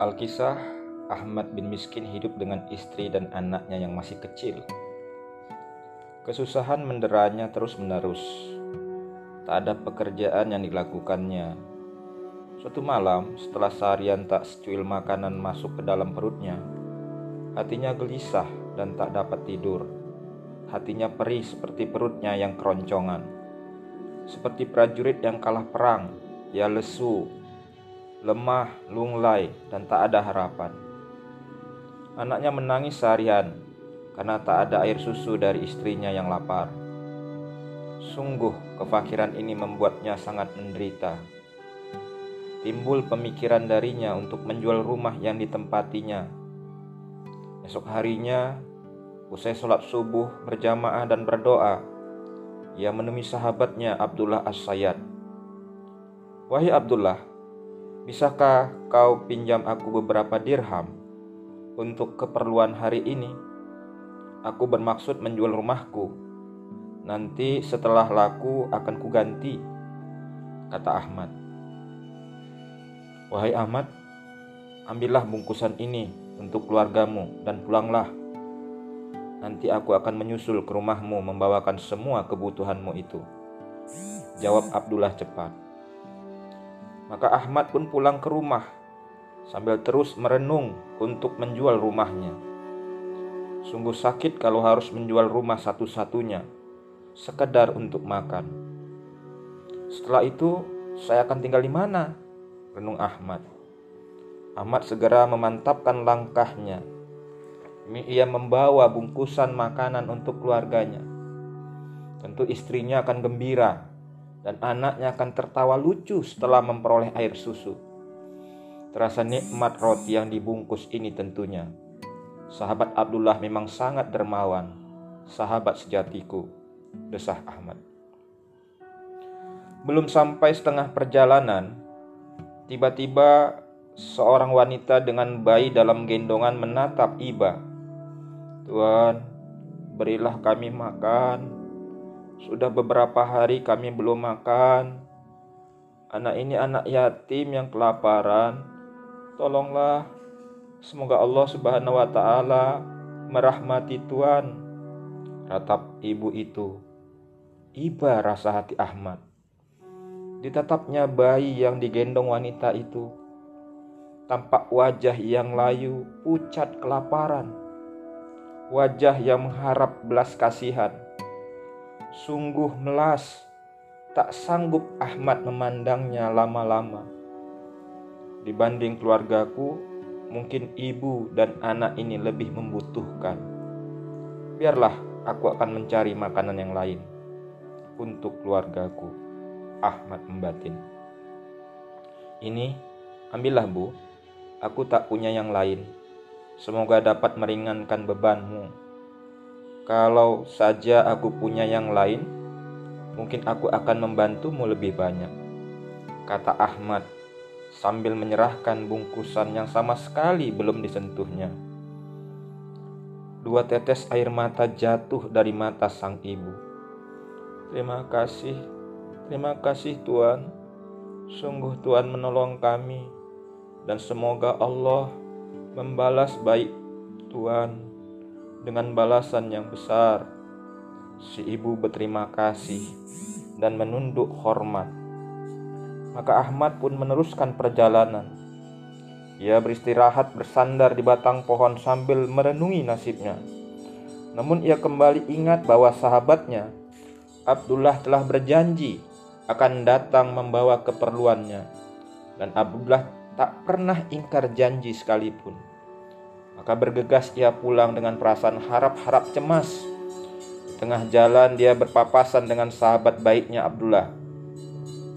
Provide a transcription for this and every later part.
Alkisah Ahmad bin Miskin hidup dengan istri dan anaknya yang masih kecil. Kesusahan menderanya terus-menerus. Tak ada pekerjaan yang dilakukannya. Suatu malam, setelah seharian tak secuil makanan masuk ke dalam perutnya, hatinya gelisah dan tak dapat tidur. Hatinya perih seperti perutnya yang keroncongan. Seperti prajurit yang kalah perang, ia lesu, lemah, lunglai, dan tak ada harapan. Anaknya menangis seharian karena tak ada air susu dari istrinya yang lapar. Sungguh, kefakiran ini membuatnya sangat menderita. Timbul pemikiran darinya untuk menjual rumah yang ditempatinya. Esok harinya, usai sholat subuh berjamaah dan berdoa, ia menemui sahabatnya Abdullah As-Sayyad. Wahai Abdullah, bisakah kau pinjam aku beberapa dirham untuk keperluan hari ini? Aku bermaksud menjual rumahku. Nanti setelah laku akan kuganti, kata Ahmad. Wahai Ahmad, ambillah bungkusan ini untuk keluargamu dan pulanglah. Nanti aku akan menyusul ke rumahmu membawakan semua kebutuhanmu itu. Jawab Abdullah cepat. Maka Ahmad pun pulang ke rumah sambil terus merenung untuk menjual rumahnya. Sungguh sakit kalau harus menjual rumah satu-satunya, sekedar untuk makan. Setelah itu, saya akan tinggal di mana? renung Ahmad. Ahmad segera memantapkan langkahnya. Ia membawa bungkusan makanan untuk keluarganya. Tentu istrinya akan gembira dan anaknya akan tertawa lucu setelah memperoleh air susu. Terasa nikmat roti yang dibungkus ini tentunya. Sahabat Abdullah memang sangat dermawan, sahabat sejatiku, desah Ahmad. Belum sampai setengah perjalanan, Tiba-tiba seorang wanita dengan bayi dalam gendongan menatap Iba. Tuhan, berilah kami makan. Sudah beberapa hari kami belum makan. Anak ini anak yatim yang kelaparan. Tolonglah. Semoga Allah Subhanahu wa taala merahmati Tuhan. Ratap ibu itu. Iba rasa hati Ahmad. Ditatapnya bayi yang digendong wanita itu. Tampak wajah yang layu, pucat kelaparan. Wajah yang mengharap belas kasihan. Sungguh melas, tak sanggup Ahmad memandangnya lama-lama. Dibanding keluargaku, mungkin ibu dan anak ini lebih membutuhkan. Biarlah aku akan mencari makanan yang lain untuk keluargaku. Ahmad membatin. Ini, ambillah bu, aku tak punya yang lain. Semoga dapat meringankan bebanmu. Kalau saja aku punya yang lain, mungkin aku akan membantumu lebih banyak. Kata Ahmad sambil menyerahkan bungkusan yang sama sekali belum disentuhnya. Dua tetes air mata jatuh dari mata sang ibu. Terima kasih, Terima kasih Tuhan. Sungguh Tuhan menolong kami dan semoga Allah membalas baik Tuhan dengan balasan yang besar. Si ibu berterima kasih dan menunduk hormat. Maka Ahmad pun meneruskan perjalanan. Ia beristirahat bersandar di batang pohon sambil merenungi nasibnya. Namun ia kembali ingat bahwa sahabatnya Abdullah telah berjanji akan datang membawa keperluannya. Dan Abdullah tak pernah ingkar janji sekalipun. Maka bergegas ia pulang dengan perasaan harap-harap cemas. Di tengah jalan dia berpapasan dengan sahabat baiknya Abdullah.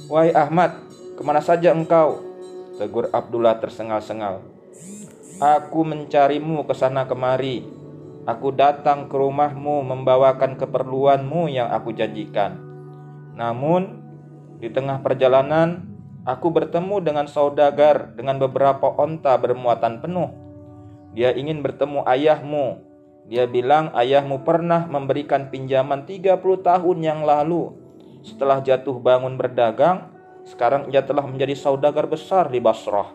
Wahai Ahmad, ke mana saja engkau? Tegur Abdullah tersengal-sengal. Aku mencarimu ke sana kemari. Aku datang ke rumahmu membawakan keperluanmu yang aku janjikan. Namun di tengah perjalanan, aku bertemu dengan saudagar dengan beberapa onta bermuatan penuh. Dia ingin bertemu ayahmu. Dia bilang ayahmu pernah memberikan pinjaman 30 tahun yang lalu. Setelah jatuh bangun berdagang, sekarang ia telah menjadi saudagar besar di Basrah.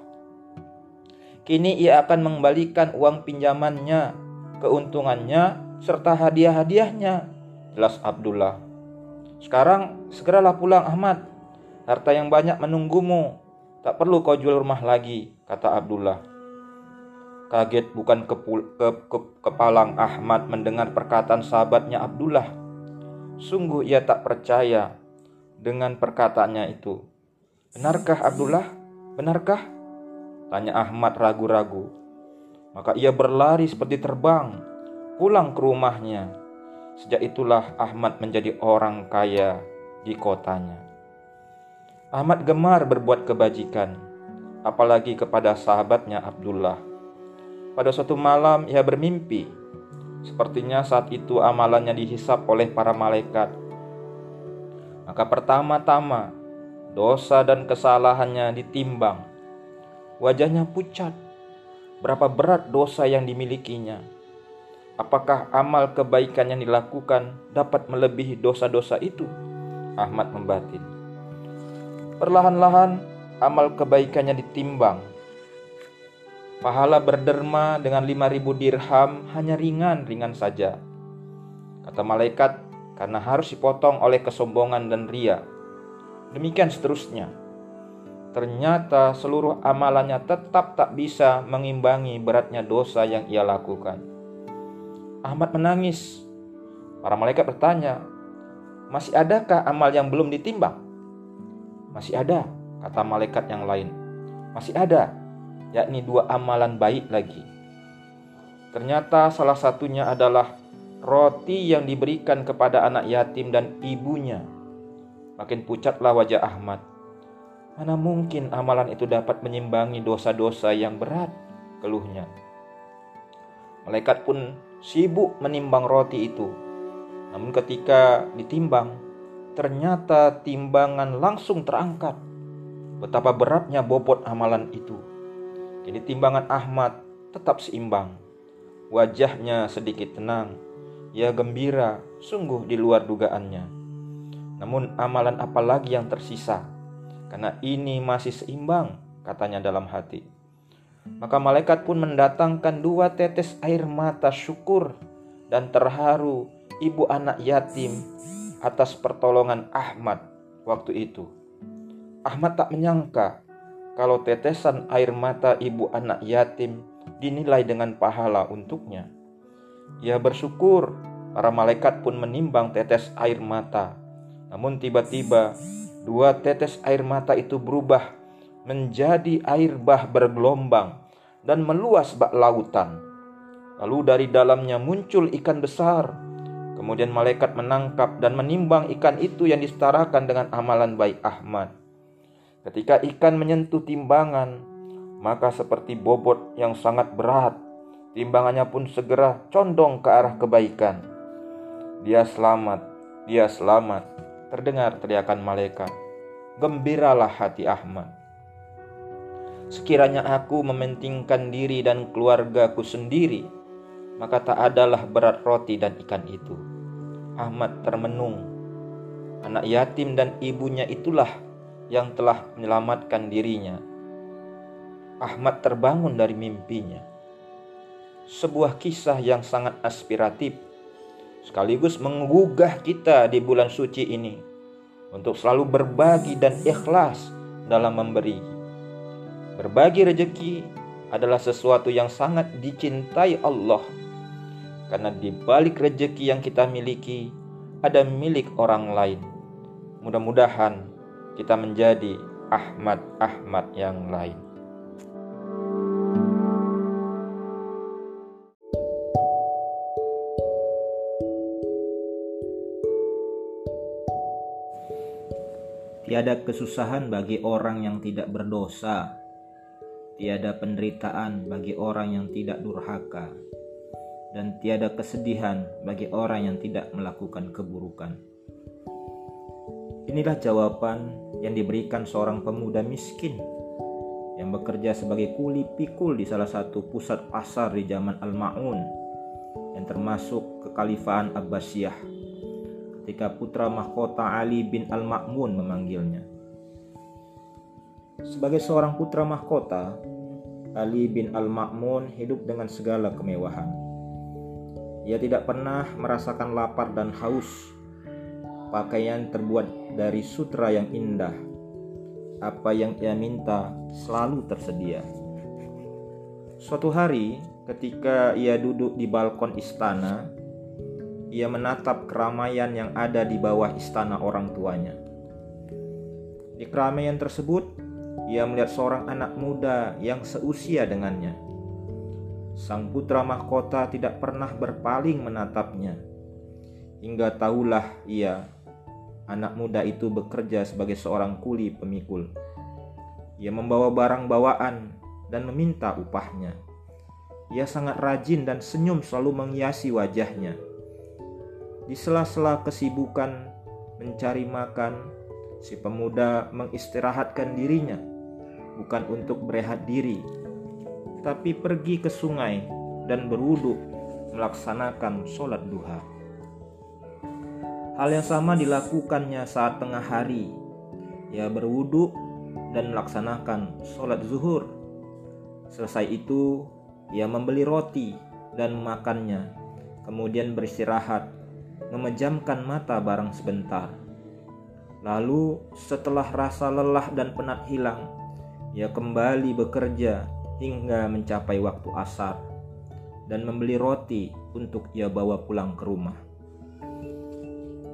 Kini ia akan mengembalikan uang pinjamannya, keuntungannya, serta hadiah-hadiahnya. Jelas Abdullah. Sekarang segeralah pulang Ahmad. Harta yang banyak menunggumu. Tak perlu kau jual rumah lagi, kata Abdullah. Kaget bukan kepul, ke, ke, kepalang Ahmad mendengar perkataan sahabatnya Abdullah. Sungguh ia tak percaya dengan perkataannya itu. Benarkah Abdullah? Benarkah? Tanya Ahmad ragu-ragu. Maka ia berlari seperti terbang, pulang ke rumahnya. Sejak itulah Ahmad menjadi orang kaya di kotanya. Ahmad gemar berbuat kebajikan, apalagi kepada sahabatnya Abdullah. Pada suatu malam ia bermimpi, sepertinya saat itu amalannya dihisap oleh para malaikat. Maka pertama-tama dosa dan kesalahannya ditimbang Wajahnya pucat. Berapa berat dosa yang dimilikinya? Apakah amal kebaikan yang dilakukan dapat melebihi dosa-dosa itu? Ahmad membatin. Perlahan-lahan amal kebaikannya ditimbang. Pahala berderma dengan 5000 dirham hanya ringan-ringan saja. Kata malaikat, karena harus dipotong oleh kesombongan dan ria. Demikian seterusnya ternyata seluruh amalannya tetap tak bisa mengimbangi beratnya dosa yang ia lakukan. Ahmad menangis. Para malaikat bertanya, "Masih adakah amal yang belum ditimbang?" "Masih ada," kata malaikat yang lain. "Masih ada, yakni dua amalan baik lagi." Ternyata salah satunya adalah roti yang diberikan kepada anak yatim dan ibunya. Makin pucatlah wajah Ahmad Mana mungkin amalan itu dapat menyimbangi dosa-dosa yang berat, keluhnya. Malaikat pun sibuk menimbang roti itu. Namun ketika ditimbang, ternyata timbangan langsung terangkat. Betapa beratnya bobot amalan itu. Kini timbangan Ahmad tetap seimbang. Wajahnya sedikit tenang. Ia gembira, sungguh di luar dugaannya. Namun amalan apa lagi yang tersisa? karena ini masih seimbang, katanya dalam hati. Maka malaikat pun mendatangkan dua tetes air mata syukur dan terharu ibu anak yatim atas pertolongan Ahmad waktu itu. Ahmad tak menyangka kalau tetesan air mata ibu anak yatim dinilai dengan pahala untuknya. Ia bersyukur, para malaikat pun menimbang tetes air mata. Namun tiba-tiba Dua tetes air mata itu berubah menjadi air bah bergelombang dan meluas bak lautan. Lalu dari dalamnya muncul ikan besar. Kemudian malaikat menangkap dan menimbang ikan itu yang disetarakan dengan amalan baik Ahmad. Ketika ikan menyentuh timbangan, maka seperti bobot yang sangat berat, timbangannya pun segera condong ke arah kebaikan. Dia selamat, dia selamat terdengar teriakan malaikat. Gembiralah hati Ahmad. Sekiranya aku mementingkan diri dan keluargaku sendiri, maka tak adalah berat roti dan ikan itu. Ahmad termenung. Anak yatim dan ibunya itulah yang telah menyelamatkan dirinya. Ahmad terbangun dari mimpinya. Sebuah kisah yang sangat aspiratif sekaligus menggugah kita di bulan suci ini untuk selalu berbagi dan ikhlas dalam memberi. Berbagi rejeki adalah sesuatu yang sangat dicintai Allah karena di balik rejeki yang kita miliki ada milik orang lain. Mudah-mudahan kita menjadi Ahmad-Ahmad yang lain. Tiada kesusahan bagi orang yang tidak berdosa. Tiada penderitaan bagi orang yang tidak durhaka. Dan tiada kesedihan bagi orang yang tidak melakukan keburukan. Inilah jawaban yang diberikan seorang pemuda miskin yang bekerja sebagai kuli pikul di salah satu pusat pasar di zaman Al-Ma'un yang termasuk kekhalifahan Abbasiyah ketika putra mahkota Ali bin Al-Ma'mun memanggilnya. Sebagai seorang putra mahkota, Ali bin Al-Ma'mun hidup dengan segala kemewahan. Ia tidak pernah merasakan lapar dan haus. Pakaian terbuat dari sutra yang indah. Apa yang ia minta selalu tersedia. Suatu hari, ketika ia duduk di balkon istana, ia menatap keramaian yang ada di bawah istana orang tuanya. Di keramaian tersebut, ia melihat seorang anak muda yang seusia dengannya. Sang putra mahkota tidak pernah berpaling menatapnya. Hingga tahulah ia, anak muda itu bekerja sebagai seorang kuli pemikul. Ia membawa barang bawaan dan meminta upahnya. Ia sangat rajin dan senyum selalu menghiasi wajahnya. Di sela-sela kesibukan mencari makan, si pemuda mengistirahatkan dirinya bukan untuk berehat diri, tapi pergi ke sungai dan berwudhu melaksanakan sholat duha. Hal yang sama dilakukannya saat tengah hari. Ia berwudhu dan melaksanakan sholat zuhur. Selesai itu, ia membeli roti dan memakannya, kemudian beristirahat, memejamkan mata barang sebentar. Lalu, setelah rasa lelah dan penat hilang, ia kembali bekerja hingga mencapai waktu asar dan membeli roti untuk ia bawa pulang ke rumah.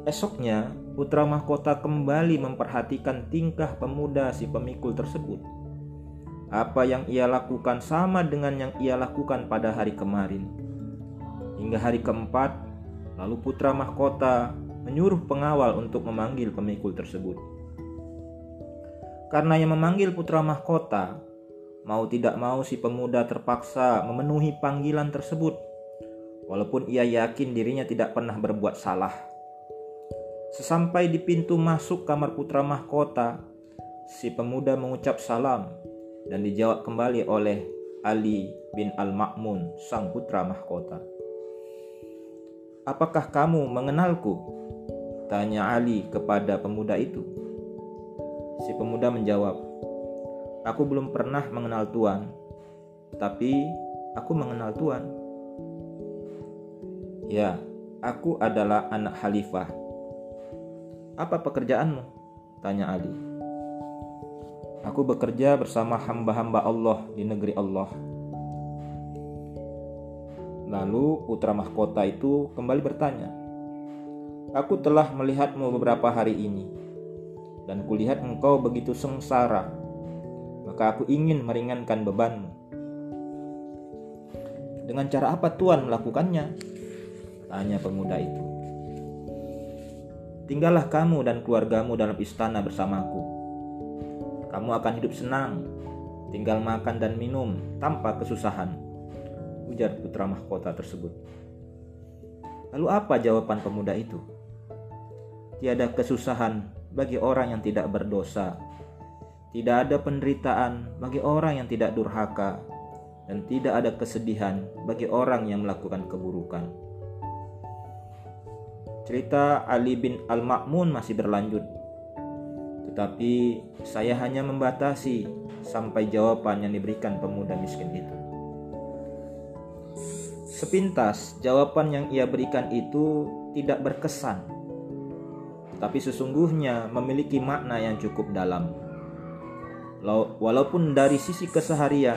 Esoknya, putra mahkota kembali memperhatikan tingkah pemuda si pemikul tersebut. Apa yang ia lakukan sama dengan yang ia lakukan pada hari kemarin. Hingga hari keempat, lalu putra mahkota menyuruh pengawal untuk memanggil pemikul tersebut. Karena yang memanggil putra mahkota, mau tidak mau si pemuda terpaksa memenuhi panggilan tersebut, walaupun ia yakin dirinya tidak pernah berbuat salah. Sesampai di pintu masuk kamar putra mahkota, si pemuda mengucap salam dan dijawab kembali oleh Ali bin Al-Ma'mun, sang putra mahkota. Apakah kamu mengenalku? Tanya Ali kepada pemuda itu. Si pemuda menjawab, Aku belum pernah mengenal Tuan, tapi aku mengenal Tuan. Ya, aku adalah anak khalifah. Apa pekerjaanmu? Tanya Ali. Aku bekerja bersama hamba-hamba Allah di negeri Allah. Lalu putra mahkota itu kembali bertanya, Aku telah melihatmu beberapa hari ini dan kulihat engkau begitu sengsara, maka aku ingin meringankan bebanmu. Dengan cara apa Tuhan melakukannya? Tanya pemuda itu. Tinggallah kamu dan keluargamu dalam istana bersamaku. Kamu akan hidup senang, tinggal makan dan minum tanpa kesusahan. Ujar putra mahkota tersebut. Lalu apa jawaban pemuda itu? Tiada kesusahan bagi orang yang tidak berdosa. Tidak ada penderitaan bagi orang yang tidak durhaka, dan tidak ada kesedihan bagi orang yang melakukan keburukan. Cerita Ali bin Al-Ma'mun masih berlanjut, tetapi saya hanya membatasi sampai jawaban yang diberikan pemuda miskin itu. Sepintas, jawaban yang ia berikan itu tidak berkesan tapi sesungguhnya memiliki makna yang cukup dalam. Walaupun dari sisi keseharian,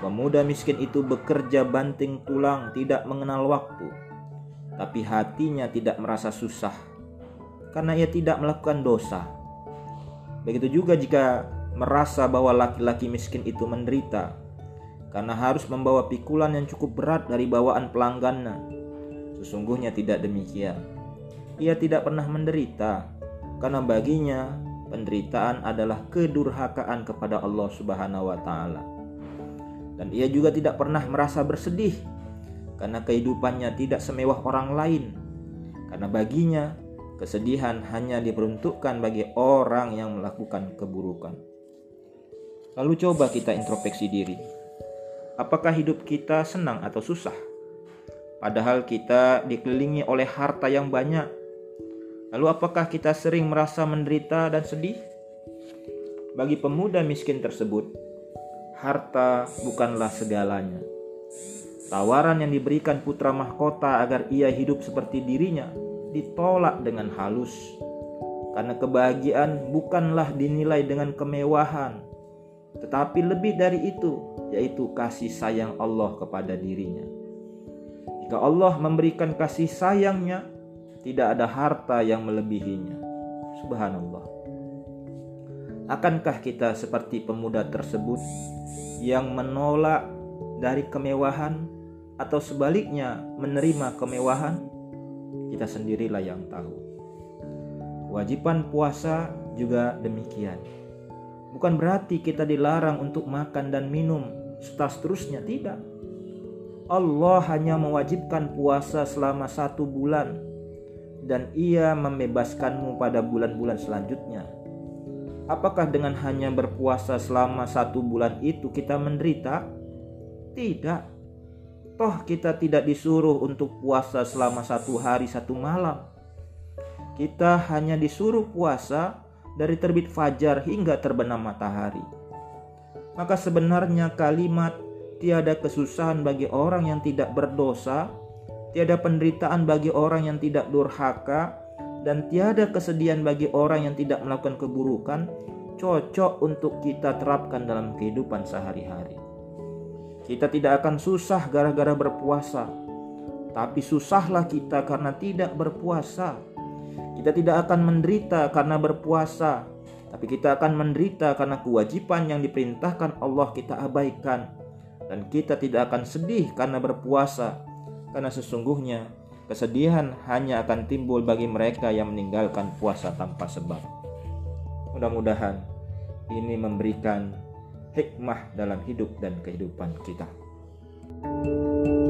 pemuda miskin itu bekerja banting tulang, tidak mengenal waktu, tapi hatinya tidak merasa susah karena ia tidak melakukan dosa. Begitu juga jika merasa bahwa laki-laki miskin itu menderita karena harus membawa pikulan yang cukup berat dari bawaan pelanggannya. Sesungguhnya tidak demikian ia tidak pernah menderita karena baginya penderitaan adalah kedurhakaan kepada Allah Subhanahu wa taala. Dan ia juga tidak pernah merasa bersedih karena kehidupannya tidak semewah orang lain. Karena baginya kesedihan hanya diperuntukkan bagi orang yang melakukan keburukan. Lalu coba kita introspeksi diri. Apakah hidup kita senang atau susah? Padahal kita dikelilingi oleh harta yang banyak, Lalu apakah kita sering merasa menderita dan sedih? Bagi pemuda miskin tersebut, harta bukanlah segalanya. Tawaran yang diberikan putra mahkota agar ia hidup seperti dirinya ditolak dengan halus. Karena kebahagiaan bukanlah dinilai dengan kemewahan, tetapi lebih dari itu, yaitu kasih sayang Allah kepada dirinya. Jika Allah memberikan kasih sayangnya, tidak ada harta yang melebihinya. Subhanallah. Akankah kita seperti pemuda tersebut yang menolak dari kemewahan atau sebaliknya menerima kemewahan? Kita sendirilah yang tahu. Kewajiban puasa juga demikian. Bukan berarti kita dilarang untuk makan dan minum serta seterusnya, tidak. Allah hanya mewajibkan puasa selama satu bulan dan ia membebaskanmu pada bulan-bulan selanjutnya. Apakah dengan hanya berpuasa selama satu bulan itu kita menderita? Tidak. Toh kita tidak disuruh untuk puasa selama satu hari satu malam. Kita hanya disuruh puasa dari terbit fajar hingga terbenam matahari. Maka sebenarnya kalimat tiada kesusahan bagi orang yang tidak berdosa, tiada penderitaan bagi orang yang tidak durhaka, dan tiada kesedihan bagi orang yang tidak melakukan keburukan cocok untuk kita terapkan dalam kehidupan sehari-hari. Kita tidak akan susah gara-gara berpuasa, tapi susahlah kita karena tidak berpuasa. Kita tidak akan menderita karena berpuasa, tapi kita akan menderita karena kewajiban yang diperintahkan Allah kita abaikan. Dan kita tidak akan sedih karena berpuasa, karena sesungguhnya kesedihan hanya akan timbul bagi mereka yang meninggalkan puasa tanpa sebab. Mudah-mudahan ini memberikan hikmah dalam hidup dan kehidupan kita. thank you